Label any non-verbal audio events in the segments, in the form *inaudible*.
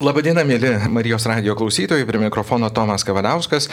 Labadiena, mėly Marijos radio klausytojai, prie mikrofono Tomas Kavadauskas.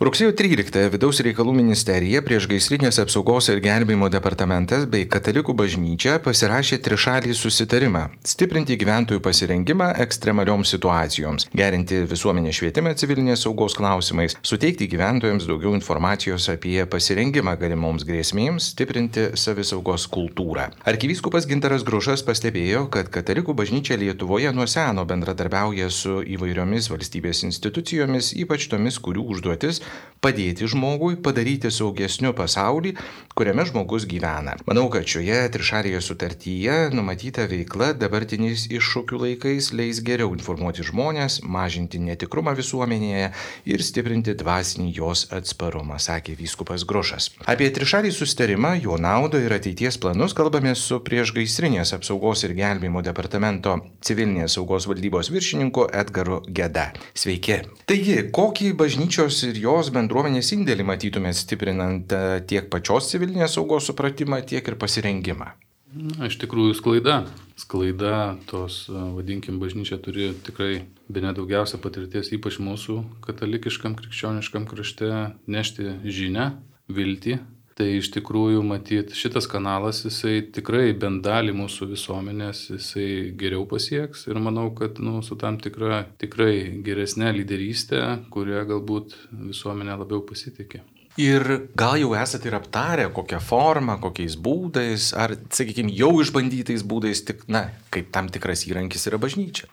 Rugsėjo 13 Vidaus reikalų ministerija, prieš gaisrinės apsaugos ir gelbėjimo departamentas bei Katalikų bažnyčia pasirašė trišalį susitarimą - stiprinti gyventojų pasirengimą ekstremalioms situacijoms, gerinti visuomenės švietimą civilinės saugos klausimais, suteikti gyventojams daugiau informacijos apie pasirengimą galimoms grėsmėms, stiprinti savisaugos kultūrą. Arkivyskupas Gintaras Grušas pastebėjo, kad Katalikų bažnyčia Lietuvoje nuo seno bendradarbiauja bendrauja su įvairiomis valstybės institucijomis, ypač tomis, kurių užduotis padėti žmogui padaryti saugesniu pasaulį, kuriame žmogus gyvena. Manau, kad šioje trišalėje sutartyje numatyta veikla dabartiniais iššūkių laikais leis geriau informuoti žmonės, mažinti netikrumą visuomenėje ir stiprinti dvasinį jos atsparumą, sakė vyskupas Grušas. Apie trišalį sustarimą, jo naudą ir ateities planus kalbame su priešgaisrinės apsaugos ir gelbėjimo departamento civilinės saugos valdybos viršininku viršininku Edgaru Geda. Sveiki. Taigi, kokį bažnyčios ir jos bendruomenės indėlį matytumėte stiprinant e, tiek pačios civilinės saugos supratimą, tiek ir pasirengimą? Na, iš tikrųjų sklaida. Sklaida tos, e, vadinkim, bažnyčia turi tikrai be nedaugiausia patirties, ypač mūsų katalikiškam krikščioniškam krašte, nešti žinę, viltį Tai iš tikrųjų, matyt, šitas kanalas, jisai tikrai bent dalį mūsų visuomenės, jisai geriau pasieks ir manau, kad nu, su tam tikra tikrai geresnė lyderystė, kuria galbūt visuomenė labiau pasitikė. Ir gal jau esate ir aptarę, kokią formą, kokiais būdais, ar, sakykime, jau išbandytais būdais, tik, na, kaip tam tikras įrankis yra bažnyčia.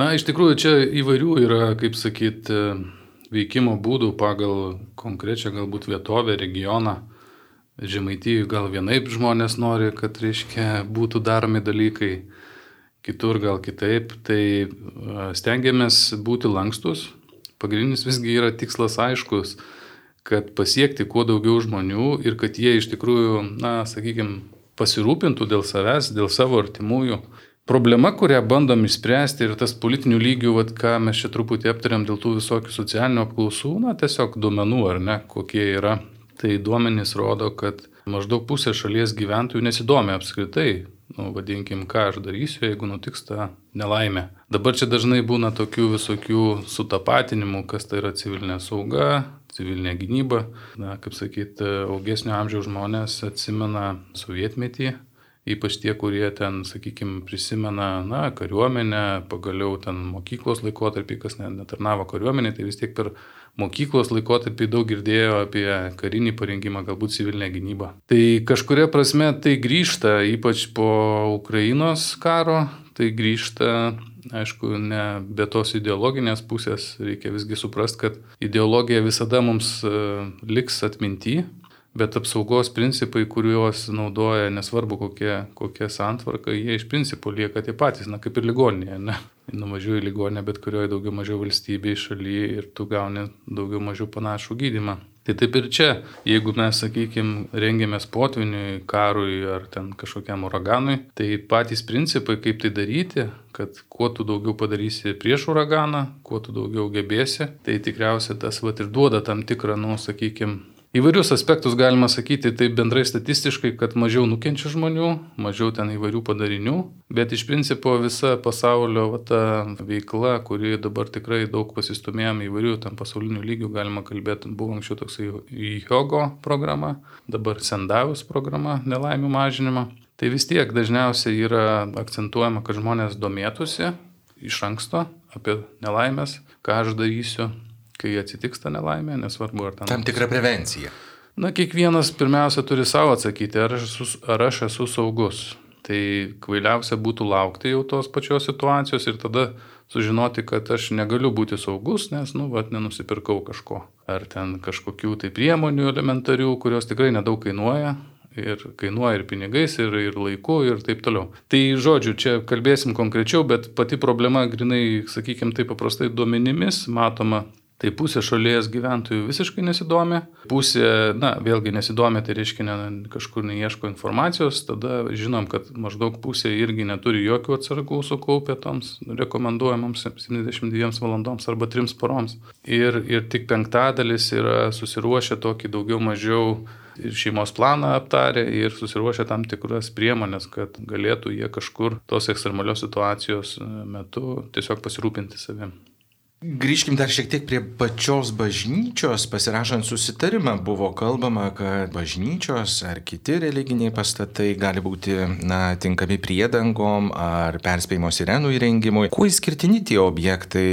Na, iš tikrųjų, čia įvairių yra, kaip sakyti, veikimo būdų pagal konkrečią galbūt vietovę, regioną. Žemaitijų gal vienaip žmonės nori, kad, reiškia, būtų daromi dalykai, kitur gal kitaip. Tai stengiamės būti lankstus. Pagrindinis visgi yra tikslas aiškus, kad pasiekti kuo daugiau žmonių ir kad jie iš tikrųjų, na, sakykime, pasirūpintų dėl savęs, dėl savo artimųjų. Problema, kurią bandom išspręsti ir tas politinių lygių, vat, ką mes čia truputį aptariam dėl tų visokių socialinių apklausų, na, tiesiog duomenų ar ne, kokie yra tai duomenys rodo, kad maždaug pusė šalies gyventojų nesidomi apskritai, nu, vadinkim, ką aš darysiu, jeigu nutiks ta nelaimė. Dabar čia dažnai būna tokių visokių sutapatinimų, kas tai yra civilinė sauga, civilinė gynyba. Na, kaip sakyti, augesnio amžiaus žmonės atsimena sovietmetį, ypač tie, kurie ten, sakykime, prisimena, na, kariuomenę, pagaliau ten mokyklos laikotarpį, kas netarnavo kariuomenė, tai vis tiek per mokyklos laikotarpį daug girdėjo apie karinį parengimą, galbūt civilinę gynybą. Tai kažkuria prasme tai grįžta, ypač po Ukrainos karo, tai grįžta, aišku, ne be tos ideologinės pusės, reikia visgi suprasti, kad ideologija visada mums e, liks atminti, bet apsaugos principai, kuriuos naudoja, nesvarbu kokia, kokia santvarka, jie iš principo lieka tie patys, na kaip ir ligoninėje, ne? Nuvažiuoji ligoninę bet kurioje daugiau mažiau valstybėje šalyje ir tu gauni daugiau mažiau panašų gydimą. Tai taip ir čia, jeigu mes, sakykime, rengiamės potviniui, karui ar ten kažkokiam uraganui, tai patys principai, kaip tai daryti, kad kuo tu daugiau padarysi prieš uraganą, kuo tu daugiau gebėsi, tai tikriausiai tas vat ir duoda tam tikrą, nu, sakykime, Įvairius aspektus galima sakyti, tai bendrai statistiškai, kad mažiau nukenčia žmonių, mažiau ten įvairių padarinių, bet iš principo visa pasaulio va, ta veikla, kuri dabar tikrai daug pasistumėjom įvairių tam pasaulinių lygių, galima kalbėti, buvo anksčiau toksai Jogo programa, dabar Sendavus programa, nelaimių mažinimo. Tai vis tiek dažniausiai yra akcentuojama, kad žmonės domėtųsi iš anksto apie nelaimės, ką aš darysiu, kai atsitiks ta nelaimė, nesvarbu ar ten. Tam tikra prevencija. Na, kiekvienas pirmiausia turi savo atsakyti, ar aš esu, ar aš esu saugus. Tai kvailiausia būtų laukti jau tos pačios situacijos ir tada sužinoti, kad aš negaliu būti saugus, nes, nu, vat, nenusipirkau kažko. Ar ten kažkokių tai priemonių elementarių, kurios tikrai nedaug kainuoja. Ir kainuoja ir pinigais, ir, ir laiku, ir taip toliau. Tai žodžiu, čia kalbėsim konkrečiau, bet pati problema, grinai, sakykime, taip paprastai duomenimis matoma Tai pusė šalies gyventojų visiškai nesidomi, pusė, na, vėlgi nesidomi, tai reiškia, ne, kažkur neieško informacijos, tada žinom, kad maždaug pusė irgi neturi jokių atsargų sukaupę toms rekomenduojamoms 72 valandoms arba 3 paroms. Ir, ir tik penktadalis yra susiruošę tokį daugiau mažiau ir šeimos planą aptarę ir susiruošę tam tikras priemonės, kad galėtų jie kažkur tos ekstremalios situacijos metu tiesiog pasirūpinti savim. Grįžkim dar šiek tiek prie pačios bažnyčios. Pasirašant susitarimą buvo kalbama, kad bažnyčios ar kiti religiniai pastatai gali būti na, tinkami priedangom ar perspėjimo sirenų įrengimui. Kuo įskirtini tie objektai?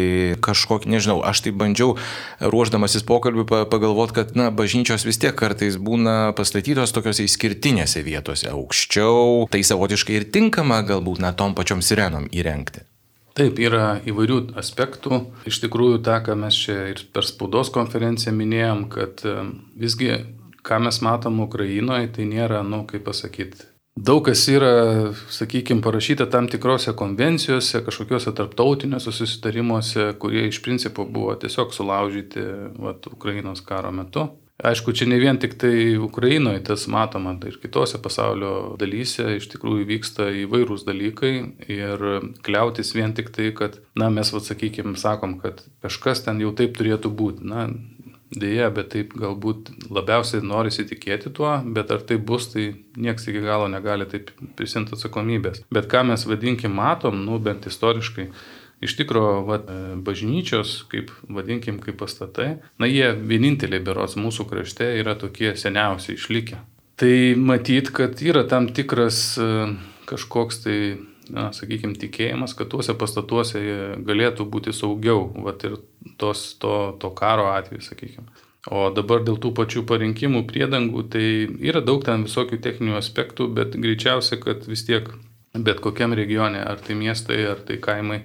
Kažkokį, nežinau, aš tai bandžiau ruoždamasis pokalbį pagalvoti, kad na, bažnyčios vis tiek kartais būna pastatytos tokiuose išskirtinėse vietose aukščiau. Tai savotiškai ir tinkama galbūt na, tom pačiom sirenom įrengti. Taip, yra įvairių aspektų. Iš tikrųjų, tą, ką mes čia ir per spaudos konferenciją minėjom, kad visgi, ką mes matom Ukrainoje, tai nėra, nu, kaip pasakyti, daug kas yra, sakykime, parašyta tam tikrose konvencijose, kažkokiuose tarptautiniuose susitarimuose, kurie iš principo buvo tiesiog sulaužyti vat, Ukrainos karo metu. Aišku, čia ne vien tik tai Ukrainoje tas matoma, tai ir kitose pasaulio dalyse iš tikrųjų vyksta įvairūs dalykai ir kliautis vien tik tai, kad, na, mes, vad sakykime, sakom, kad kažkas ten jau taip turėtų būti. Na, dėja, bet taip galbūt labiausiai norisi tikėti tuo, bet ar tai bus, tai nieks iki galo negali taip prisimti atsakomybės. Bet ką mes vadinkim matom, nu, bent istoriškai, Iš tikrųjų, va, e, bažnyčios, kaip vadinkim, kaip pastatai, na jie vieninteliai beros mūsų krašte yra tokie seniausiai išlikę. Tai matyt, kad yra tam tikras e, kažkoks tai, na, sakykime, tikėjimas, kad tuose pastatuose galėtų būti saugiau, va ir tos, to, to karo atveju, sakykime. O dabar dėl tų pačių parinkimų priedangų, tai yra daug ten visokių techninių aspektų, bet greičiausiai, kad vis tiek bet kokiam regione, ar tai miestai, ar tai kaimai,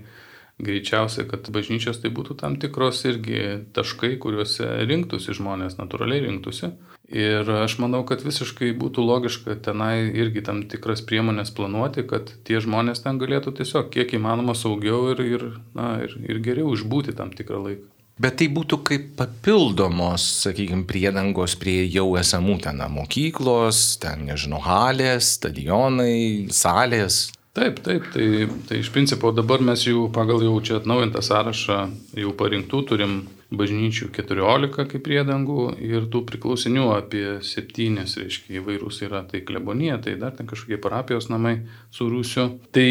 greičiausiai, kad bažnyčios tai būtų tam tikros irgi taškai, kuriuose rinktųsi žmonės, natūraliai rinktųsi. Ir aš manau, kad visiškai būtų logiška tenai irgi tam tikras priemonės planuoti, kad tie žmonės ten galėtų tiesiog kiek įmanoma saugiau ir, ir, na, ir, ir geriau išbūti tam tikrą laiką. Bet tai būtų kaip papildomos, sakykime, priedangos prie jau esamų ten mokyklos, ten, nežinau, halės, stadionai, salės. Taip, taip, tai, tai iš principo dabar mes jau pagal jau čia atnaujintą sąrašą jau parinktų turim bažnyčių 14 kaip priedangų ir tų priklausinių apie 7, reiškia įvairūs yra, tai klebonija, tai dar ten kažkokie parapijos namai su rūsiu. Tai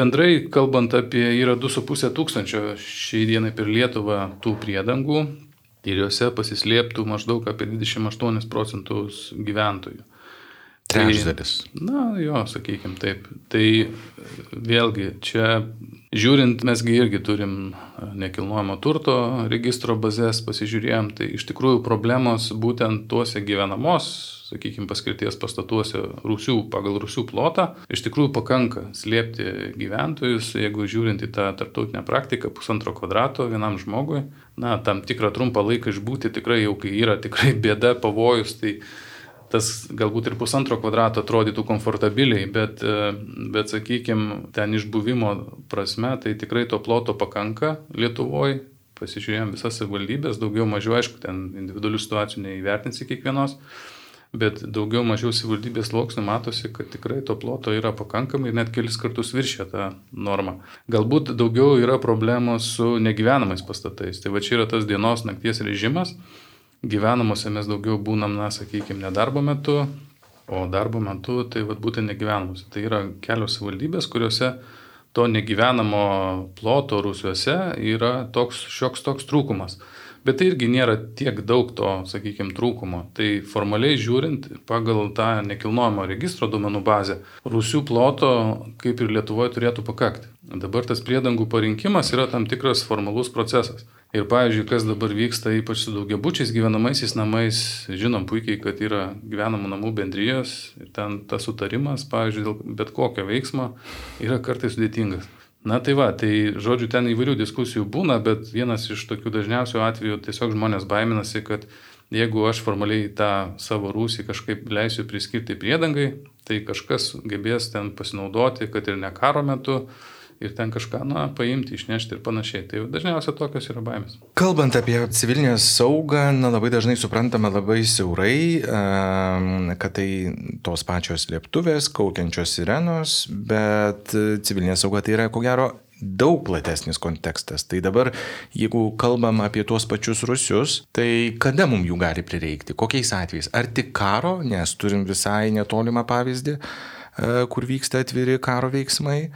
bendrai kalbant apie yra 2,5 tūkstančio šiai dienai per Lietuvą tų priedangų ir juose pasislėptų maždaug apie 28 procentus gyventojų. Trečdalis. Tai, na, jo, sakykime taip. Tai vėlgi, čia žiūrint, mesgi irgi turim nekilnojamo turto registro bazės, pasižiūrėjom, tai iš tikrųjų problemos būtent tuose gyvenamos, sakykime, paskirties pastatuose rūsių pagal rūsių plotą, iš tikrųjų pakanka slėpti gyventojus, jeigu žiūrint į tą tarptautinę praktiką, pusantro kvadrato vienam žmogui, na, tam tikrą trumpą laiką išbūti tikrai jau, kai yra tikrai bėda, pavojus, tai tas galbūt ir pusantro kvadrato atrodytų komfortabiliai, bet, e, bet sakykime, ten išbuvimo prasme, tai tikrai to ploto pakanka Lietuvoje. Pasižiūrėjom visas savivaldybės, daugiau mažiau, aišku, ten individualių situacijų neįvertinsi kiekvienos, bet daugiau mažiau savivaldybės sluoksnių matosi, kad tikrai to ploto yra pakankamai net kelis kartus viršė tą normą. Galbūt daugiau yra problemos su negyvenamais pastatais. Tai va čia yra tas dienos nakties režimas gyvenamuose mes daugiau būnam, na, sakykime, ne darbo metu, o darbo metu tai vat, būtent negyvenamuose. Tai yra kelios valdybės, kuriuose to negyvenamo ploto rusiuose yra toks šioks toks trūkumas. Bet tai irgi nėra tiek daug to, sakykime, trūkumo. Tai formaliai žiūrint, pagal tą nekilnojamo registro duomenų bazę, rusių ploto, kaip ir Lietuvoje, turėtų pakakti. Dabar tas priedangų parinkimas yra tam tikras formalus procesas. Ir, pavyzdžiui, kas dabar vyksta, ypač su daugiabučiais gyvenamaisiais namais, žinom puikiai, kad yra gyvenamų namų bendrijos ir ten tas sutarimas, pavyzdžiui, dėl bet kokio veiksmo yra kartais sudėtingas. Na tai va, tai žodžiu, ten įvairių diskusijų būna, bet vienas iš tokių dažniausių atvejų tiesiog žmonės baiminasi, kad jeigu aš formaliai tą savo rūsį kažkaip leisiu priskirti priedangai, tai kažkas gebės ten pasinaudoti, kad ir ne karo metu, ir ten kažką, na, paimti, išnešti ir panašiai. Tai dažniausiai tokios yra baimės. Kalbant apie civilinę saugą, na, labai dažnai suprantame labai siaurai, kad tai tos pačios lėktuvės, kaukiančios sirenos, bet civilinė sauga tai yra, ko gero, daug platesnis kontekstas. Tai dabar, jeigu kalbam apie tuos pačius rusius, tai kada mums jų gali prireikti, kokiais atvejais? Ar tik karo, nes turim visai netolimą pavyzdį, e, kur vyksta atviri karo veiksmai,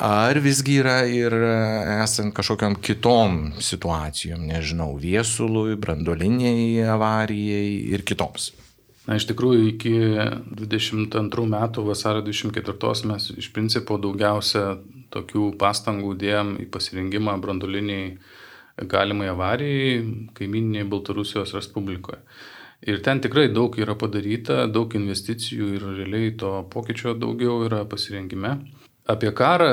Ar visgi yra ir e, esant kažkokiam kitom situacijom, nežinau, viesului, brandoliniai avarijai ir kitoms? Na, iš tikrųjų, iki 22 metų vasario 24 mes iš principo daugiausia tokių pastangų dėjom į pasirinkimą brandoliniai galimai avarijai kaiminėje Baltarusijos Respublikoje. Ir ten tikrai daug yra padaryta, daug investicijų ir realiai to pokyčio daugiau yra pasirinkime. Apie karą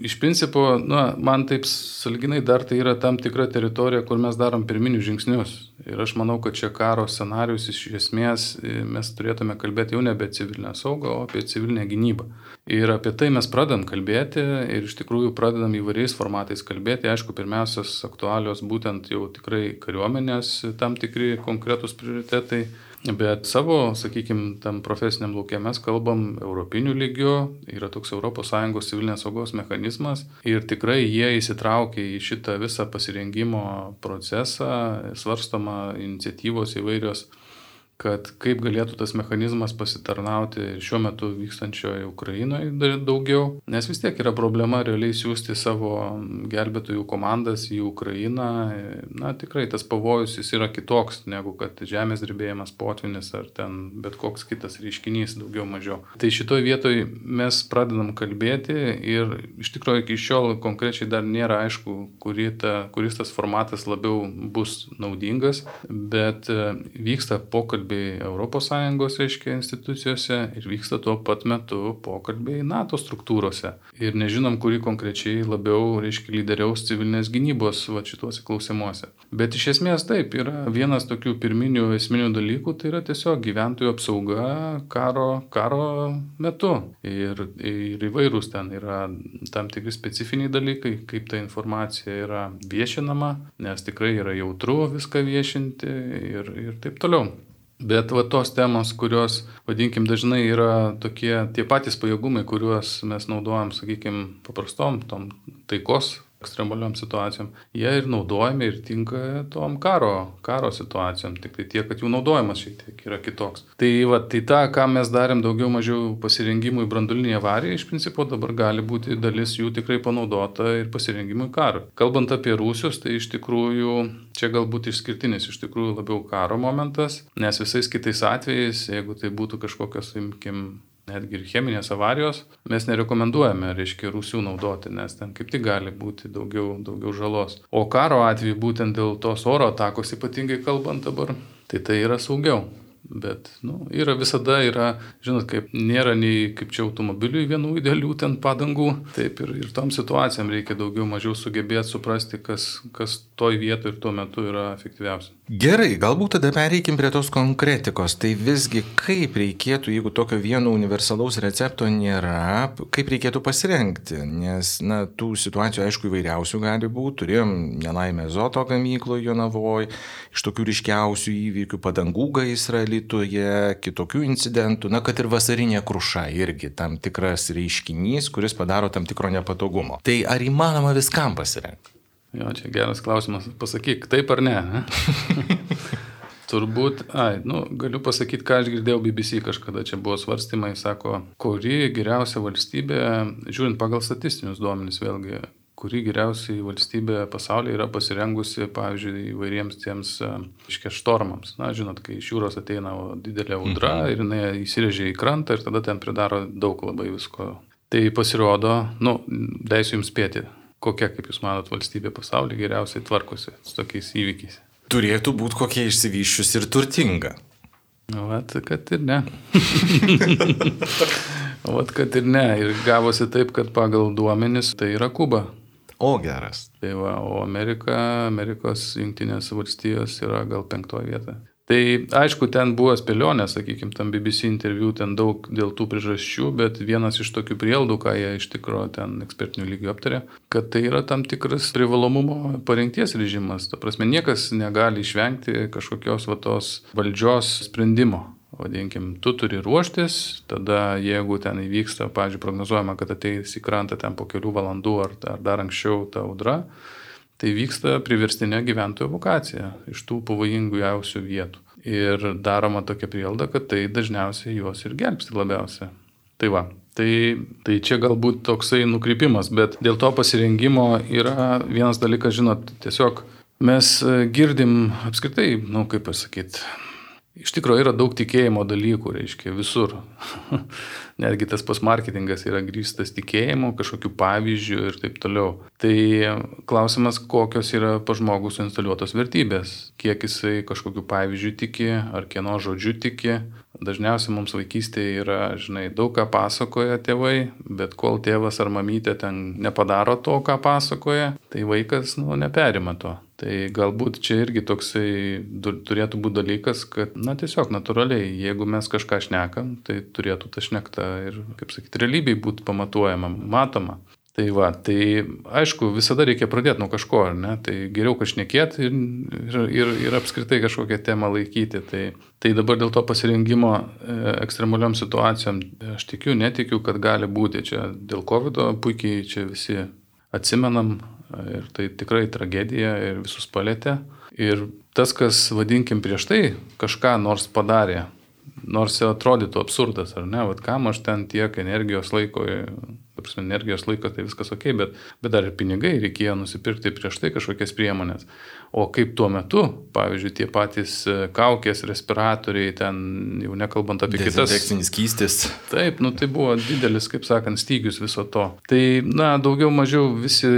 Iš principo, na, man taip salginai dar tai yra tam tikra teritorija, kur mes darom pirminius žingsnius. Ir aš manau, kad čia karo scenarius iš esmės e, mes turėtume kalbėti jau nebe civilinę saugą, o apie civilinę gynybą. Ir apie tai mes pradedam kalbėti ir iš tikrųjų pradedam įvairiais formatais kalbėti. Aišku, pirmiausios aktualios būtent jau tikrai kariuomenės tam tikri konkretus prioritetai Bet savo, sakykime, tam profesiniam laukia mes kalbam europinių lygių, yra toks ES civilinės saugos mechanizmas ir tikrai jie įsitraukia į šitą visą pasirengimo procesą, svarstoma iniciatyvos įvairios kad kaip galėtų tas mechanizmas pasitarnauti šiuo metu vykstančioje Ukrainoje daugiau, nes vis tiek yra problema realiai siūsti savo gelbėtojų komandas į Ukrainą. Na, tikrai tas pavojus jis yra kitoks negu kad žemės drebėjimas, potvinis ar ten bet koks kitas reiškinys daugiau mažiau. Tai šitoje vietoje mes pradedam kalbėti ir iš tikrųjų iki šiol konkrečiai dar nėra aišku, kuri ta, kuris tas formatas labiau bus naudingas, bet e, vyksta pokalbiai pokalbiai ES, reiškia, institucijose ir vyksta tuo pat metu pokalbiai NATO struktūrose. Ir nežinom, kuri konkrečiai labiau, reiškia, lyderiaus civilinės gynybos va šituose klausimuose. Bet iš esmės taip, yra vienas tokių pirminių esminių dalykų, tai yra tiesiog gyventojų apsauga karo, karo metu. Ir, ir įvairūs ten yra tam tikri specifiniai dalykai, kaip ta informacija yra viešinama, nes tikrai yra jautru viską viešinti ir, ir taip toliau. Bet va tos temos, kurios, vadinkim, dažnai yra tokie tie patys pajėgumai, kuriuos mes naudojam, sakykim, paprastom tom taikos ekstremaliom situacijom, jie ir naudojami ir tinka tom karo, karo situacijom, tik tai tiek, kad jų naudojimas šiek tiek yra kitoks. Tai va, tai tą, ką mes darėm daugiau mažiau pasirengimui brandulinį avariją, iš principo dabar gali būti dalis jų tikrai panaudota ir pasirengimui karui. Kalbant apie Rusijos, tai iš tikrųjų čia galbūt išskirtinis iš tikrųjų labiau karo momentas, nes visais kitais atvejais, jeigu tai būtų kažkokios, imkim, netgi ir cheminės avarijos, mes nerekomenduojame, reiškia, rūsių naudoti, nes ten kaip tik gali būti daugiau, daugiau žalos. O karo atveju būtent dėl tos oro atakos, ypatingai kalbant dabar, tai tai yra saugiau. Bet, nu, yra visada, yra, žinot, kaip nėra nei kaip čia automobiliui vienų idealių ten padangų, taip ir, ir tom situacijom reikia daugiau mažiau sugebėti suprasti, kas, kas toj vietoje ir tuo metu yra efektyviausia. Gerai, galbūt tada pereikim prie tos konkretikos. Tai visgi kaip reikėtų, jeigu tokio vieno universalaus recepto nėra, kaip reikėtų pasirengti? Nes, na, tų situacijų aišku įvairiausių gali būti. Turėjom nelaimę Zoto gamykloje Jonavoje, iš tokių ryškiausių įvykių padangų gaisrą Lietuvoje, kitokių incidentų, na, kad ir vasarinė kruša irgi tam tikras reiškinys, kuris padaro tam tikro nepatogumo. Tai ar įmanoma viskam pasirengti? Jo, čia geras klausimas. Pasakyk, taip ar ne? *laughs* Turbūt, ai, nu, galiu pasakyti, ką aš girdėjau BBC kažkada, čia buvo svarstymai, sako, kuri geriausia valstybė, žiūrint pagal statistinius duomenis vėlgi, kuri geriausiai valstybė pasaulyje yra pasirengusi, pavyzdžiui, įvairiems tiems, iškia, štormams. Na, žinot, kai iš jūros ateina didelė audra mhm. ir jinai įsirėžia į krantą ir tada ten pridaro daug labai visko. Tai pasirodo, nu, leisiu jums spėti, kokia, kaip Jūs manot, valstybė pasaulyje geriausiai tvarkosi su tokiais įvykiais? Turėtų būti kokia išsivyščius ir turtinga. Vat, kad ir ne. *laughs* Vat, kad ir ne. Ir gavosi taip, kad pagal duomenis tai yra Kuba. O geras. Tai va, o Amerika, Amerikos jungtinės valstijos yra gal penktoje vietoje. Tai aišku, ten buvo spėlionė, sakykime, tam BBC interviu ten daug dėl tų priežasčių, bet vienas iš tokių prielaidų, ką jie iš tikrųjų ten ekspertinių lygių aptarė, kad tai yra tam tikras privalomumo parengties režimas. Ta prasme, niekas negali išvengti kažkokios va tos valdžios sprendimo vadinkim, tu turi ruoštis, tada jeigu ten įvyksta, pavyzdžiui, prognozuojama, kad ateis į krantą ten po kelių valandų ar, ar dar anksčiau ta audra, tai vyksta priverstinė gyventojų evakuacija iš tų pavojingų jausių vietų. Ir daroma tokia prielda, kad tai dažniausiai juos ir gelbsti labiausia. Tai va, tai, tai čia galbūt toksai nukrypimas, bet dėl to pasirengimo yra vienas dalykas, žinot, tiesiog mes girdim apskritai, na, nu, kaip pasakyti, Iš tikrųjų yra daug tikėjimo dalykų, reiškia, visur. *laughs* Netgi tas pasmarketingas yra grįstas tikėjimu, kažkokiu pavyzdžiu ir taip toliau. Tai klausimas, kokios yra pa žmogus instaliuotos vertybės. Kiek jisai kažkokiu pavyzdžiu tiki, ar kieno žodžiu tiki. Dažniausiai mums vaikystėje yra, žinai, daug ką pasakoja tėvai, bet kol tėvas ar mamytė ten nepadaro to, ką pasakoja, tai vaikas, nu, neperima to. Tai galbūt čia irgi toksai turėtų būti dalykas, kad, na, tiesiog natūraliai, jeigu mes kažką šnekam, tai turėtų ta šnekta ir, kaip sakyti, realybėj būti pamatuojama, matoma. Tai va, tai aišku, visada reikia pradėti nuo kažko, ar ne? Tai geriau kažnekėti ir, ir, ir, ir apskritai kažkokią temą laikyti. Tai, tai dabar dėl to pasirengimo e, ekstremaliom situacijom aš tikiu, netikiu, kad gali būti čia dėl COVID puikiai čia visi atsimenam, Ir tai tikrai tragedija ir visus palėtė. Ir tas, kas vadinkim prieš tai kažką nors padarė, nors atrodytų absurdas, ar ne, vad kam aš ten tiek energijos laiko prasme, energijos laikas, tai viskas ok, bet, bet dar ir pinigai reikėjo nusipirkti prieš tai kažkokias priemonės. O kaip tuo metu, pavyzdžiui, tie patys e, kaukės, respiratoriai, ten jau nekalbant apie kitas. Dezinfekcinis kystis. Taip, nu tai buvo didelis, kaip sakant, stygius viso to. Tai, na, daugiau mažiau visi,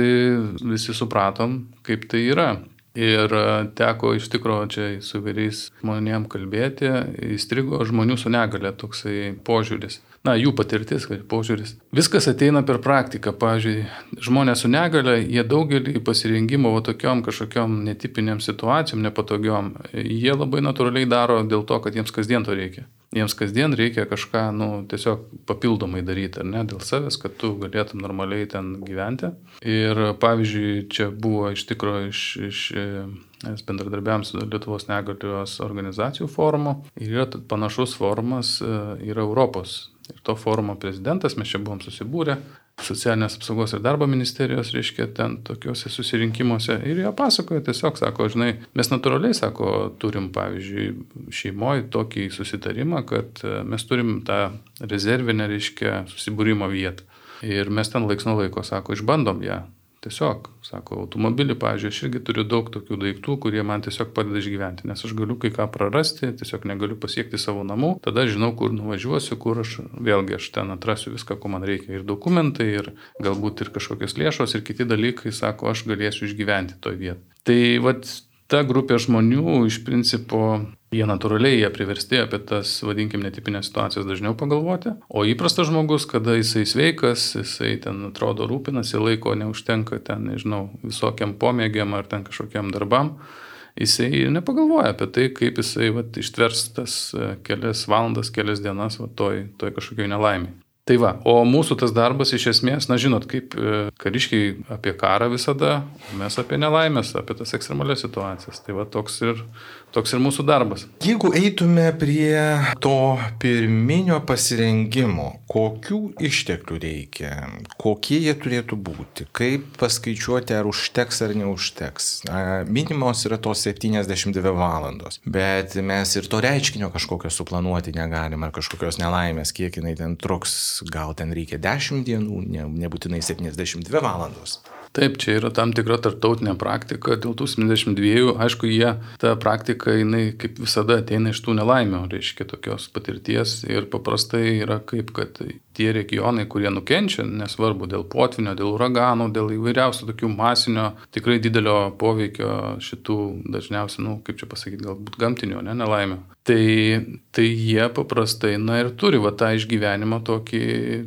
visi supratom, kaip tai yra. Ir e, teko iš tikrųjų čia su vairiais žmonėm kalbėti, įstrigo žmonių su negale toksai požiūris na, jų patirtis, požiūris. Viskas ateina per praktiką. Pavyzdžiui, žmonės su negale, jie daugelį pasirinkimo va tokiom kažkokiam netipiniam situacijom, nepatogiom, jie labai natūraliai daro dėl to, kad jiems kasdien to reikia. Jiems kasdien reikia kažką, nu, tiesiog papildomai daryti, ar ne, dėl savęs, kad tu galėtum normaliai ten gyventi. Ir pavyzdžiui, čia buvo iš tikrųjų iš, iš Mes bendradarbiavam su Lietuvos negalios organizacijų forumu ir yra panašus forumas, e, yra Europos Ir to forumo prezidentas, mes čia buvom susibūrę, socialinės apsaugos ir darbo ministerijos, reiškia, ten tokiuose susirinkimuose. Ir jie pasakoja, tiesiog sako, žinai, mes natūraliai, sako, turim, pavyzdžiui, šeimoje tokį susitarimą, kad e, mes turim tą rezervinę, reiškia, susibūrimo vietą. Ir mes ten laiks nuo laiko, sako, išbandom ją. Tiesiog, sako, automobilį, pažiūrėjau, aš irgi turiu daug tokių daiktų, kurie man tiesiog padeda išgyventi, nes aš galiu kai ką prarasti, tiesiog negaliu pasiekti savo namų, tada žinau, kur nuvažiuosiu, kur aš vėlgi aš ten atrasiu viską, ko man reikia, ir dokumentai, ir galbūt ir kažkokios lėšos, ir kiti dalykai, sako, aš galėsiu išgyventi toje vietoje. Tai vad ta grupė žmonių iš principo Jie natūraliai, jie priversti apie tas, vadinkim, netipinės situacijas dažniau pagalvoti. O įprastas žmogus, kada jisai sveikas, jisai ten atrodo rūpinasi, laiko neužtenka ten, nežinau, visokiam pomėgiam ar ten kažkokiam darbam, jisai nepagalvoja apie tai, kaip jisai vat, ištvers tas e, kelias valandas, kelias dienas vat, toj, toj kažkokioj nelaimiai. Tai va, o mūsų tas darbas iš esmės, na žinot, kaip e, kariškiai apie karą visada, mes apie nelaimės, apie tas ekstremalias situacijas. Tai va, toks ir Toks ir mūsų darbas. Jeigu eitume prie to pirminio pasirengimo, kokių išteklių reikia, kokie jie turėtų būti, kaip paskaičiuoti, ar užteks ar neužteks. Minimos yra tos 72 valandos, bet mes ir to reiškinio kažkokio suplanuoti negalim, ar kažkokios nelaimės, kiek jinai ten truks, gal ten reikia 10 dienų, ne, nebūtinai 72 valandos. Taip, čia yra tam tikra tartautinė praktika, dėl tų 72, aišku, jie, ta praktika, jinai kaip visada ateina iš tų nelaimių, reiškia tokios patirties ir paprastai yra kaip, kad tie regionai, kurie nukenčia, nesvarbu dėl potvinio, dėl uraganų, dėl įvairiausių tokių masinio, tikrai didelio poveikio šitų dažniausiai, nu, kaip čia pasakyti, galbūt gamtinių, ne, nelaimių. Tai, tai jie paprastai, na ir turi va tą išgyvenimo tokį,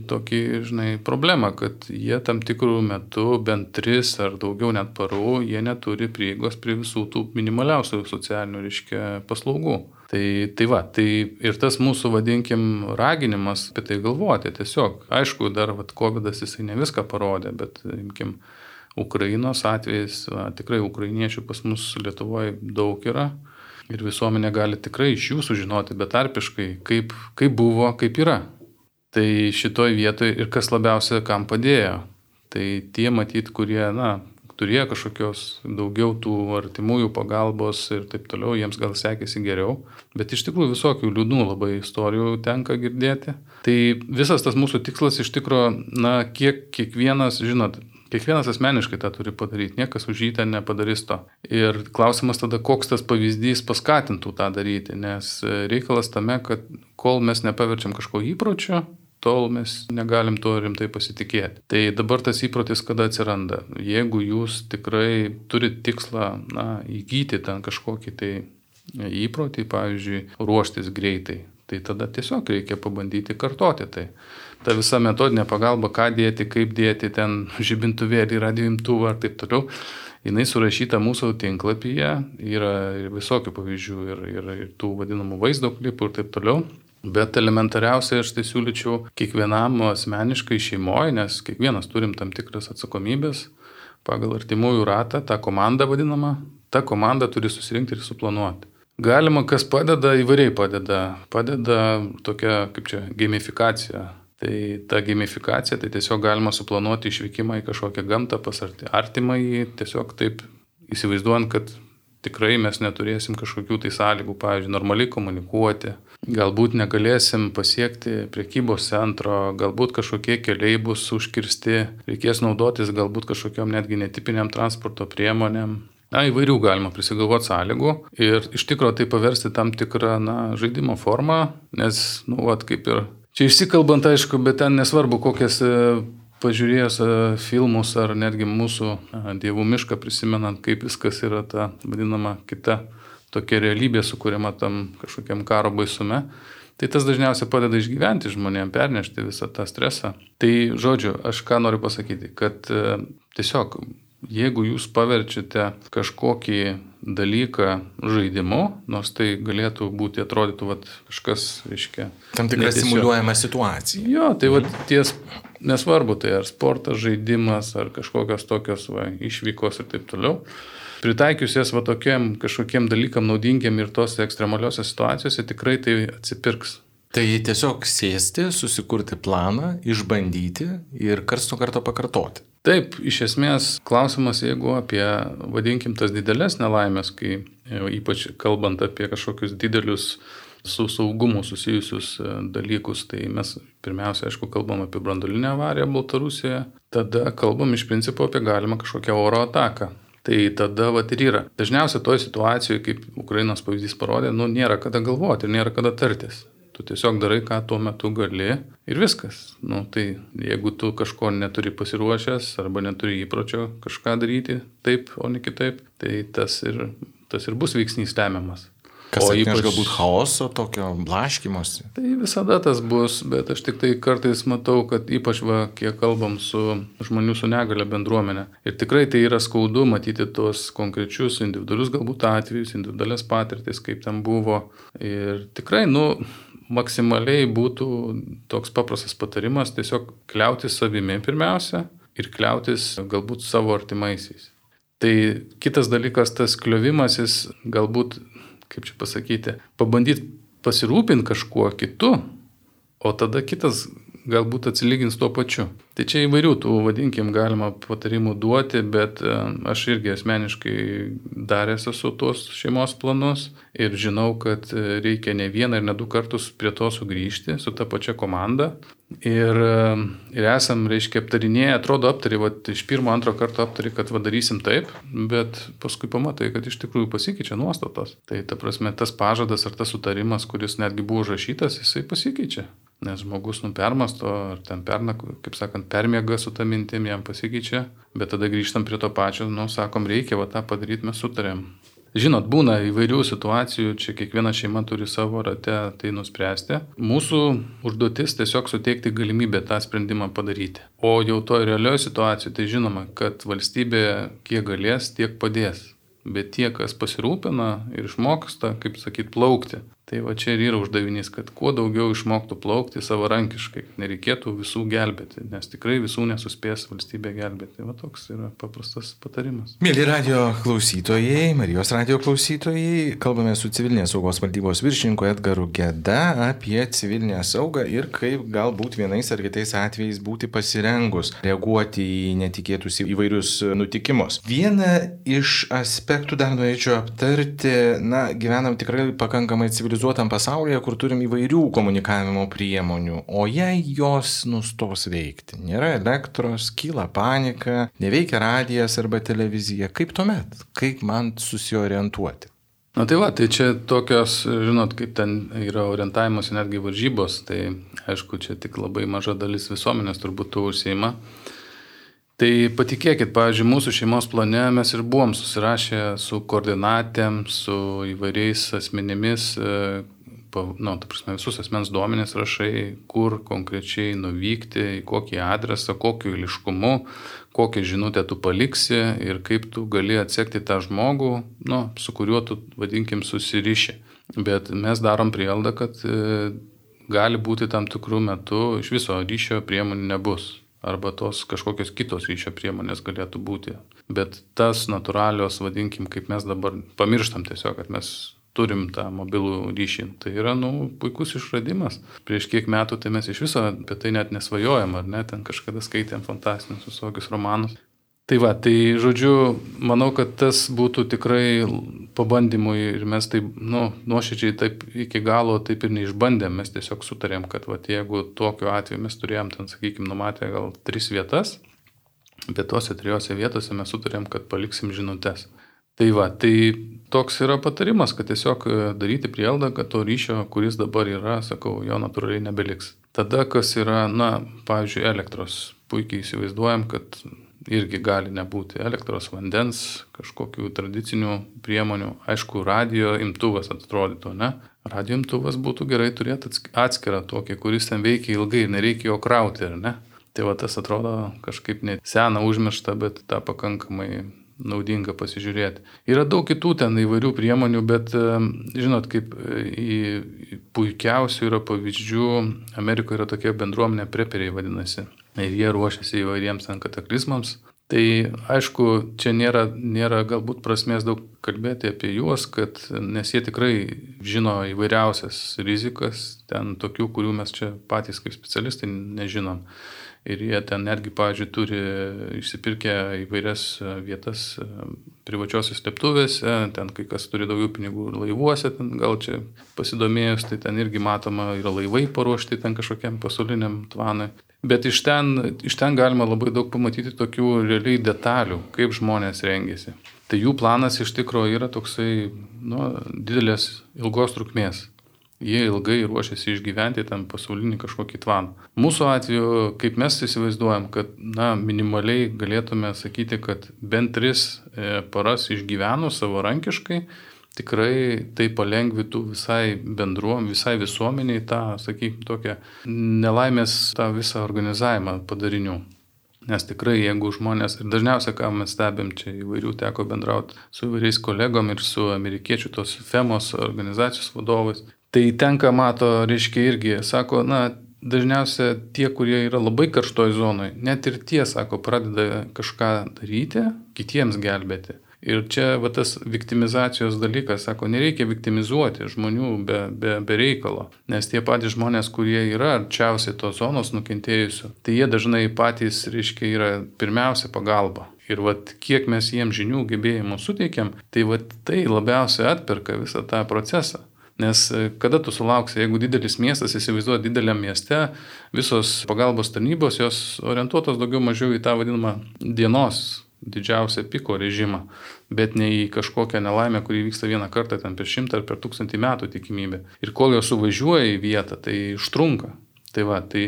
tokį, žinai, problemą, kad jie tam tikrų metų, bent tris ar daugiau net parų, jie neturi prieigos prie visų tų minimaliausių socialinių, reiškia, paslaugų. Tai, tai va, tai ir tas mūsų, vadinkim, raginimas apie tai galvoti. Tiesiog, aišku, dar vat, COVID jisai ne viską parodė, bet, imkim, Ukrainos atvejais, va, tikrai ukrainiečių pas mus Lietuvoje daug yra. ir visuomenė gali tikrai iš jų sužinoti betarpiškai, kaip, kaip buvo, kaip yra. Tai šitoj vietoje ir kas labiausia kam padėjo. Tai tie matyt, kurie, na, turėjo kažkokios daugiau tų artimųjų pagalbos ir taip toliau, jiems gal sekėsi geriau, bet iš tikrųjų visokių liūdnų labai istorijų tenka girdėti. Tai visas tas mūsų tikslas iš tikrųjų, na, kiek kiekvienas, žinot, Kiekvienas asmeniškai tą turi padaryti, niekas už jį ten nepadarys to. Ir klausimas tada, koks tas pavyzdys paskatintų tą daryti, nes reikalas tame, kad kol mes nepaverčiam kažko įpročio, tol mes negalim tuo rimtai pasitikėti. Tai dabar tas įprotis kada atsiranda? Jeigu jūs tikrai turite tikslą na, įgyti ten kažkokį tai įprotį, pavyzdžiui, ruoštis greitai, tai tada tiesiog reikia pabandyti kartoti tai. Ta visa metodinė pagalba, ką dėti, kaip dėti, ten žibintuvėlį, radioimtuvą ir taip toliau, jinai surašyta mūsų tinklapyje, yra visokių pavyzdžių, ir, ir, ir tų vadinamų vaizdo klipų ir taip toliau. Bet elementariausiai aš tai siūlyčiau kiekvienam asmeniškai šeimoje, nes kiekvienas turim tam tikras atsakomybės pagal artimųjų ratą, tą komandą vadinamą, tą komandą turi susirinkti ir suplanuoti. Galima, kas padeda, įvairiai padeda. Padeda tokia, kaip čia, gamifikacija. Tai ta gamifikacija, tai tiesiog galima suplanuoti išvykimą į kažkokią gamtą pas artimą į tiesiog taip įsivaizduojant, kad tikrai mes neturėsim kažkokių tai sąlygų, pavyzdžiui, normaliai komunikuoti, galbūt negalėsim pasiekti priekybos centro, galbūt kažkokie keliai bus užkirsti, reikės naudotis galbūt kažkokiam netgi netipiniam transporto priemonėm. Na, įvairių galima prisigalvoti sąlygų ir iš tikrųjų tai paversti tam tikrą na, žaidimo formą, nes, nu, vat, kaip ir čia išsikalbant, aišku, bet ten nesvarbu, kokias pažiūrėjęs e, filmus ar netgi mūsų e, dievų mišką prisimenant, kaip viskas yra ta vadinama kita tokia realybė sukūriama tam kažkokiam karo baisume, tai tas dažniausiai padeda išgyventi žmonėm, pernešti visą tą stresą. Tai žodžiu, aš ką noriu pasakyti, kad e, tiesiog jeigu jūs paverčiate kažkokį dalyką žaidimu, nors tai galėtų būti, atrodytų, vat, kažkas, reiškia. Tam tikra simuliuojama situacija. Jo, tai vat ties nesvarbu, tai ar sportas, žaidimas, ar kažkokios tokios va, išvykos ir taip toliau. Pritaikius jas va tokiem kažkokiem dalykam naudingiam ir tos ekstremaliuose situacijose tikrai tai atsipirks. Tai tiesiog sėsti, susikurti planą, išbandyti ir karts nuo karto pakartoti. Taip, iš esmės klausimas, jeigu apie, vadinkim, tas didelės nelaimės, kai e, ypač kalbant apie kažkokius didelius su saugumu susijusius e, dalykus, tai mes pirmiausia, aišku, kalbam apie brandolinę avariją Baltarusijoje, tada kalbam iš principo apie galimą kažkokią oro ataką. Tai tada vat ir yra. Dažniausiai toje situacijoje, kaip Ukrainos pavyzdys parodė, nu nėra kada galvoti ir nėra kada tartis. Tu tiesiog darai, ką tuo metu gali ir viskas. Nu, tai jeigu tu kažko neturi pasiruošęs arba neturi įpročio kažką daryti taip, o ne kitaip, tai tas ir, tas ir bus veiksnys lemiamas. Kas o ypač galbūt chaoso, tokio blaškimosi. Tai visada tas bus, bet aš tik tai kartais matau, kad ypač va, kiek kalbam su žmonių su negale bendruomenė. Ir tikrai tai yra skaudu matyti tuos konkrečius individualius galbūt atvejus, individualias patirtis, kaip ten buvo. Ir tikrai, nu, maksimaliai būtų toks paprastas patarimas tiesiog kliautis savimi pirmiausia ir kliautis galbūt savo artimaisiais. Tai kitas dalykas, tas kliovimasis galbūt kaip čia pasakyti, pabandyti pasirūpinti kažkuo kitu, o tada kitas galbūt atsilygins tuo pačiu. Tai čia įvairių tų, vadinkim, galima patarimų duoti, bet e, aš irgi asmeniškai daręs esu tuos šeimos planus ir žinau, kad e, reikia ne vieną ir ne du kartus prie to sugrįžti su ta pačia komanda. Ir, e, ir esam, reiškia, aptarinėję, atrodo, aptari, va, iš pirmo, antro karto aptari, kad vadarysim taip, bet paskui pamatai, kad iš tikrųjų pasikeičia nuostatos. Tai ta prasme, tas pažadas ar tas sutarimas, kuris netgi buvo užrašytas, jisai pasikeičia. Nes žmogus nupermasto, ar ten perna, kaip sakant, permėga su tą mintim, jam pasikeičia, bet tada grįžtam prie to pačio, nu, sakom, reikia va tą padaryti, mes sutarėm. Žinot, būna įvairių situacijų, čia kiekviena šeima turi savo rate tai nuspręsti. Mūsų užduotis tiesiog suteikti galimybę tą sprendimą padaryti. O jau to realioje situacijoje, tai žinoma, kad valstybė kiek galės, tiek padės. Bet tie, kas pasirūpina ir išmoksta, kaip sakyt, plaukti, Tai va čia ir yra uždavinys, kad kuo daugiau išmoktų plaukti savarankiškai, nereikėtų visų gelbėti, nes tikrai visų nesuspės valstybė gelbėti. Va toks yra paprastas patarimas. Mėly radio klausytojai, Marijos radio klausytojai, kalbame su civilinės saugos valdybos viršininku Edgaru Geda apie civilinę saugą ir kaip galbūt vienais ar kitais atvejais būti pasirengus reaguoti į netikėtus įvairius nutikimus. Vieną iš aspektų dar norėčiau aptarti, na, gyvenam tikrai pakankamai civilizuotai civilizuotam pasaulyje, kur turim įvairių komunikavimo priemonių, o jei jos nustos veikti, nėra elektros, kyla panika, neveikia radijas arba televizija, kaip tuomet, kaip man susiorientuoti? Na tai va, tai čia tokios, žinot, kaip ten yra orientavimas netgi varžybos, tai aišku, čia tik labai maža dalis visuomenės turbūt to užsieima. Tai patikėkit, pavyzdžiui, mūsų šeimos plane mes ir buvom susirašę su koordinatėm, su įvairiais asmenimis, e, nu, ta prasme, visus asmens duomenys rašai, kur konkrečiai nuvykti, į kokį adresą, kokiu iliškumu, kokią žinutę tu paliksi ir kaip tu gali atsekti tą žmogų, nu, su kuriuo tu, vadinkim, susiriši. Bet mes darom prielaidą, kad e, gali būti tam tikrų metų iš viso ryšio priemonių nebus arba tos kažkokios kitos ryšio priemonės galėtų būti. Bet tas natūralios, vadinkim, kaip mes dabar pamirštam tiesiog, kad mes turim tą mobilų ryšį. Tai yra, nu, puikus išradimas. Prieš kiek metų tai mes iš viso apie tai net nesvajojam, ar ne, ten kažkada skaitėm fantastinius visokius romanus. Tai va, tai žodžiu, manau, kad tas būtų tikrai pabandymui ir mes taip, nu, nuoširdžiai taip iki galo taip ir neišbandėm, mes tiesiog sutarėm, kad va, jeigu tokiu atveju mes turėjom ten, sakykime, numatę gal tris vietas, bet tose trijose vietose mes sutarėm, kad paliksim žinutės. Tai va, tai toks yra patarimas, kad tiesiog e, daryti prielaidą, kad to ryšio, kuris dabar yra, sakau, jo natūraliai nebeliks. Tada, kas yra, na, pavyzdžiui, elektros, puikiai įsivaizduojam, kad irgi gali nebūti elektros, vandens, kažkokių tradicinių priemonių. Aišku, radio imtuvas atrodytų, ne? Radio imtuvas būtų gerai turėti atskirą tokį, kuris ten veikia ilgai ir nereikia jo krauti, ar ne? Tai va tas atrodo kažkaip net sena užmiršta, bet tą pakankamai naudinga pasižiūrėti. Yra daug kitų ten įvairių priemonių, bet žinot, kaip į puikiausių yra pavyzdžių, Amerikoje yra tokia bendruomenė preperiai vadinasi ir jie ruošiasi įvairiems ten kataklizmams. Tai aišku, čia nėra, nėra galbūt prasmės daug kalbėti apie juos, kad, nes jie tikrai žino įvairiausias rizikas, ten tokių, kurių mes čia patys kaip specialistai nežinom. Ir jie ten netgi, pavyzdžiui, turi išsipirkę įvairias vietas privačiosios slėptuvėse, ten kai kas turi daugiau pinigų laivuose, ten gal čia pasidomėjus, tai ten irgi matoma yra laivai paruošti ten kažkokiam pasauliniam tvanui. Bet iš ten, iš ten galima labai daug pamatyti tokių realiai detalių, kaip žmonės rengiasi. Tai jų planas iš tikrųjų yra toksai nu, didelės ilgos trukmės. Jie ilgai ruošiasi išgyventi tam pasaulinį kažkokį tvaną. Mūsų atveju, kaip mes įsivaizduojam, kad na, minimaliai galėtume sakyti, kad bent tris e, paras išgyvenus savarankiškai, tikrai tai palengvintų visai bendruom, visai visuomeniai tą, sakykime, tokią nelaimės tą visą organizavimą padarinių. Nes tikrai, jeigu žmonės, ir dažniausiai, ką mes stebim, čia įvairių teko bendrauti su įvairiais kolegom ir su amerikiečių tos FEMOS organizacijos vadovais, tai tenka mato, reiškia irgi, sako, na, dažniausiai tie, kurie yra labai karštoj zonoje, net ir tie, sako, pradeda kažką daryti, kitiems gelbėti. Ir čia va, tas viktimizacijos dalykas, sako, nereikia viktimizuoti žmonių be, be, be reikalo, nes tie patys žmonės, kurie yra arčiausiai tos zonos nukentėjusių, tai jie dažnai patys, reiškia, yra pirmiausia pagalba. Ir vat, kiek mes jiems žinių, gebėjimų suteikiam, tai vat, tai labiausiai atperka visą tą procesą. Nes e, kada tu sulauksi, jeigu didelis miestas, įsivaizduoja dideliam mieste, visos pagalbos tarnybos jos orientuotos daugiau mažiau į tą vadinamą dienos didžiausią piko režimą, bet ne į kažkokią nelaimę, kuri vyksta vieną kartą ten per šimtą ar per tūkstantį metų tikimybė. Ir kol jos suvažiuoja į vietą, tai užtrunka. Tai va, tai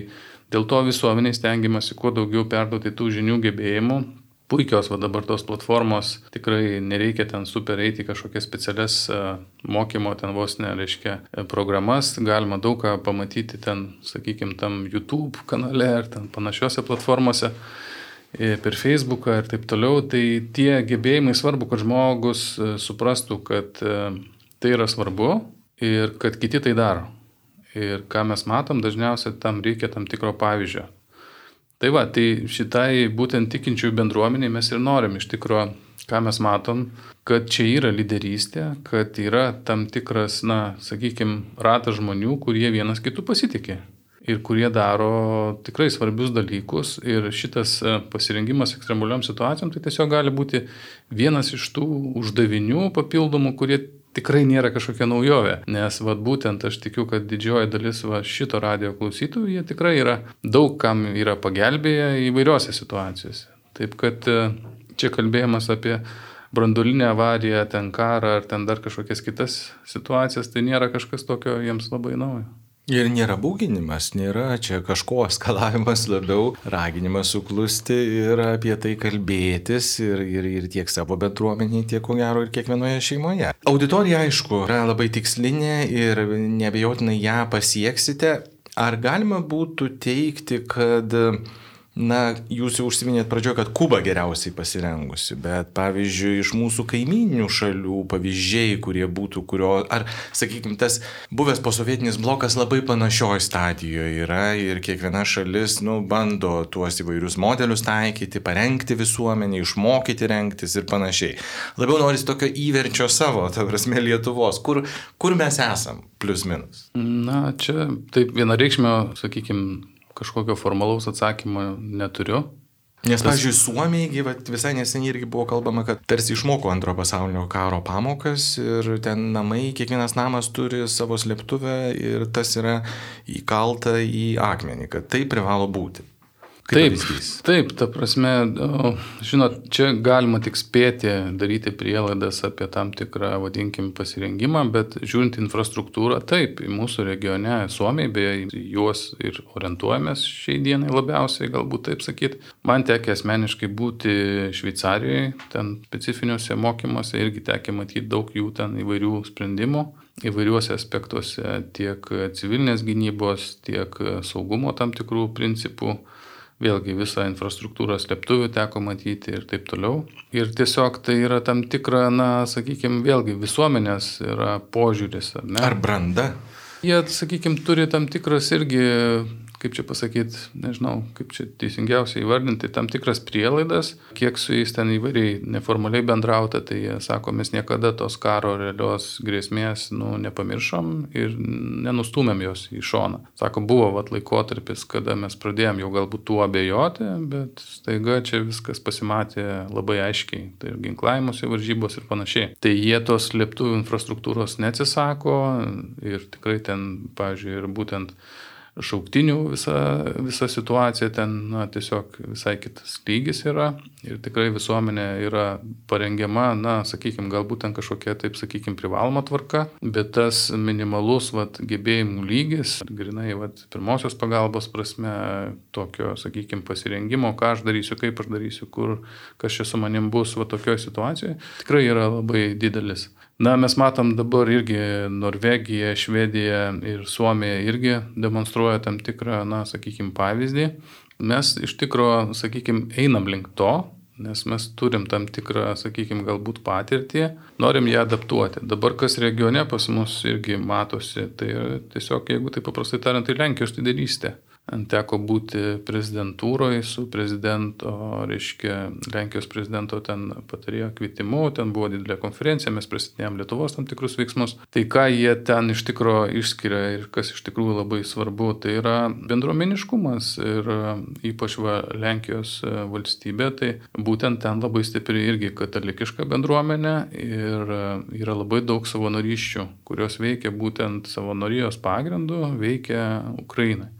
dėl to visuomeniai stengiamasi kuo daugiau perduoti tų žinių gebėjimų. Puikios va dabar tos platformos, tikrai nereikia ten super eiti kažkokias specialias mokymo ten vos nereiškia programas, galima daug ką pamatyti ten, sakykime, tam YouTube kanale ar ten panašiose platformose per Facebooką ir taip toliau, tai tie gebėjimai svarbu, kad žmogus e, suprastų, kad e, tai yra svarbu ir kad kiti tai daro. Ir ką mes matom, dažniausiai tam reikia tam tikro pavyzdžio. Tai va, tai šitai būtent tikinčiųjų bendruomeniai mes ir norim iš tikrųjų, ką mes matom, kad čia yra lyderystė, kad yra tam tikras, na, sakykime, ratas žmonių, kurie vienas kitų pasitikė ir kurie daro tikrai svarbius dalykus. Ir šitas e, pasirengimas ekstremaliom situacijom tai tiesiog gali būti vienas iš tų uždavinių papildomų, kurie tikrai nėra kažkokia naujovė. Nes vad būtent aš tikiu, kad didžioji dalis va, šito radio klausytojų, jie tikrai yra daug kam yra pagelbėję įvairiose situacijose. Taip kad e, čia kalbėjimas apie branduolinę avariją, ten karą ar ten dar kažkokias kitas situacijas, tai nėra kažkas tokio jiems labai naujo. Ir nėra būginimas, nėra čia kažko *laughs* eskalavimas, labiau raginimas suklusti ir apie tai kalbėtis ir, ir, ir tiek savo bendruomeniai, tiek ko gero ir kiekvienoje šeimoje. Auditorija, aišku, yra labai tikslinė ir nebejotinai ją pasieksite. Ar galima būtų teikti, kad Na, jūs jau užsiminėt pradžioje, kad Kuba geriausiai pasirengusi, bet pavyzdžiui, iš mūsų kaiminių šalių pavyzdžiai, kurie būtų, kurio, ar, sakykime, tas buvęs posovietinis blokas labai panašioj stadijoje yra ir kiekviena šalis, nu, bando tuos įvairius modelius taikyti, parengti visuomenį, išmokyti renktis ir panašiai. Labiau norisi tokio įverčio savo, ta prasme, Lietuvos, kur, kur mes esam, plus minus. Na, čia taip vienareikšmio, sakykime, kažkokio formalaus atsakymo neturiu. Nes, Tas... pavyzdžiui, Suomijai visai neseniai irgi buvo kalbama, kad tarsi išmoko antro pasaulinio karo pamokas ir ten namai, kiekvienas namas turi savo slėptuvę ir tas yra įkalta į akmenį, kad tai privalo būti. Taip, pavyzdys. taip, ta prasme, žinot, čia galima tik spėti daryti prielaidas apie tam tikrą, vadinkim, pasirengimą, bet žiūrint infrastruktūrą, taip, mūsų regione, Suomiai, beje, juos ir orientuojamės šiai dienai labiausiai, galbūt taip sakyt. Man tekė asmeniškai būti Šveicarijoje, ten specifiniuose mokymuose irgi tekė matyti daug jų ten įvairių sprendimų įvairiuose aspektuose, tiek civilinės gynybos, tiek saugumo tam tikrų principų vėlgi visą infrastruktūrą slėptuvių teko matyti ir taip toliau. Ir tiesiog tai yra tam tikra, na, sakykime, vėlgi visuomenės yra požiūris, ar ne? Ar branda? Jie, sakykime, turi tam tikras irgi kaip čia pasakyti, nežinau, kaip čia teisingiausiai įvardinti, tam tikras prielaidas, kiek su jais ten įvairiai neformaliai bendrauta, tai jie sako, mes niekada tos karo realios grėsmės nu, nepamiršom ir nenustumėm jos į šoną. Sako, buvo vat laikotarpis, kada mes pradėjom jau galbūt tuo abejoti, bet staiga čia viskas pasimatė labai aiškiai, tai ir ginklavimuose varžybos ir panašiai. Tai jie tos lėktuvų infrastruktūros neatsisako ir tikrai ten, pavyzdžiui, ir būtent šauktinių visa, visa situacija ten na, tiesiog visai kitas lygis yra ir tikrai visuomenė yra parengiama, na, sakykime, galbūt ten kažkokia, taip sakykime, privaloma tvarka, bet tas minimalus vat, gebėjimų lygis, grinai vat, pirmosios pagalbos prasme, tokio, sakykime, pasirengimo, ką aš darysiu, kaip aš darysiu, kur, kas čia su manim bus, va tokioje situacijoje, tikrai yra labai didelis. Na, mes matom dabar irgi Norvegija, Švedija ir Suomija irgi demonstruoja tam tikrą, na, sakykime, pavyzdį. Mes iš tikrųjų, sakykime, einam link to, nes mes turim tam tikrą, sakykime, galbūt patirtį, norim ją adaptuoti. Dabar kas regione pas mus irgi matosi, tai tiesiog, jeigu tai paprastai tariant, tai Lenkijos lyderystė. Teko būti prezidentūroje su prezidento, reiškia, Lenkijos prezidento ten patarėjo kvietimu, ten buvo didelė konferencija, mes pristatinėjom Lietuvos tam tikrus veiksmus. Tai ką jie ten iš tikrųjų išskiria ir kas iš tikrųjų labai svarbu, tai yra bendruomeniškumas ir ypač va, Lenkijos valstybė, tai būtent ten labai stipri irgi katalikiška bendruomenė ir yra labai daug savanorysčių, kurios veikia būtent savanorijos pagrindu, veikia Ukrainai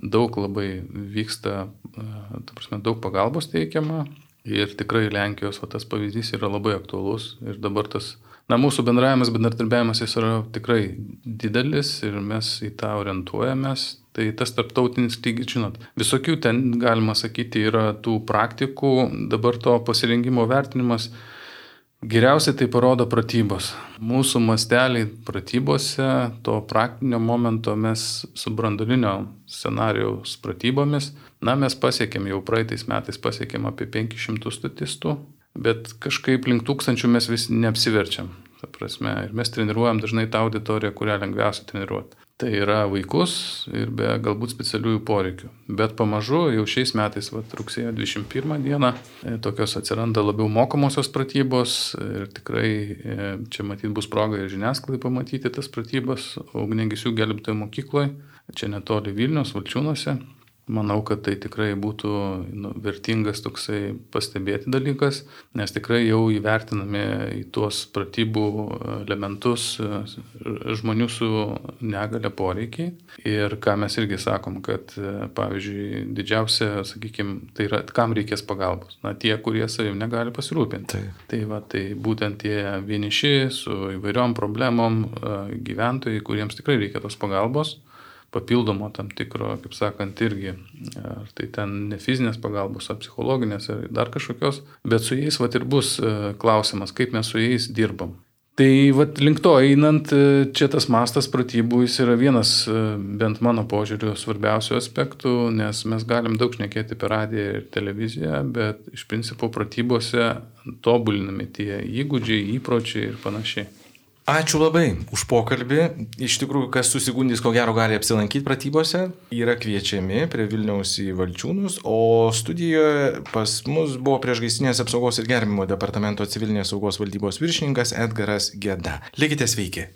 daug labai vyksta, e, prasme, daug pagalbos teikiama ir tikrai Lenkijos va, tas pavyzdys yra labai aktuolus ir dabar tas, na, mūsų bendravimas, bendradarbiavimas jis yra tikrai didelis ir mes į tą orientuojamės. Tai tas tarptautinis lygis, žinot, visokių ten, galima sakyti, yra tų praktikų, dabar to pasirinkimo vertinimas Geriausiai tai parodo pratybos. Mūsų masteliai pratybose, to praktinio momento mes su brandolinio scenarijaus pratybomis, na mes pasiekėm jau praeitais metais pasiekėm apie 500 statistų, bet kažkaip link tūkstančių mes vis neapsiverčiam. prasme. Ir mes treniruojam dažnai tą auditoriją, kurią lengviausia treniruoti. Tai yra vaikus ir be galbūt specialiųjų poreikių. Bet pamažu jau šiais metais, va, rugsėjo 21 dieną, e, tokios atsiranda labiau mokomosios pratybos ir tikrai e, čia matyt bus proga ir žiniasklaidai pamatyti tas pratybas ugnegesių gelbėtojų mokykloje, čia netoli Vilnius, Valčiūnuose. Manau, kad tai tikrai būtų nu, vertingas toksai pastebėti dalykas, nes tikrai jau įvertinami į tuos pratybų elementus e, žmonių su negale poreikiai. Ir ką mes irgi sakom, kad e, pavyzdžiui, didžiausia, sakykime, tai yra, kam reikės pagalbos. Na, tie, kurie savim negali pasirūpinti. Tai, tai, va, tai būtent tie vieniši su įvairiom problemom e, gyventojai, kuriems tikrai reikia tos pagalbos papildomo tam tikro, kaip sakant, irgi, ar tai ten ne fizinės pagalbos, ar psichologinės, ar dar kažkokios, bet su jais vat ir bus e, klausimas, kaip mes su jais dirbam. Tai vat link to einant, e, čia tas mastas pratybų jis yra vienas, e, bent mano požiūriu, svarbiausių aspektų, nes mes galim daug šnekėti per radiją ir televiziją, bet iš principo pratybose tobulinami tie įgūdžiai, įpročiai ir panašiai. Ačiū labai už pokalbį. Iš tikrųjų, kas susigundys, ko gero gali apsilankyti pratybose, yra kviečiami prie Vilniaus į Valčiūnus, o studijoje pas mus buvo priešgaistinės apsaugos ir gerbimo departamento civilinės saugos valdybos viršininkas Edgaras Geda. Likite sveiki.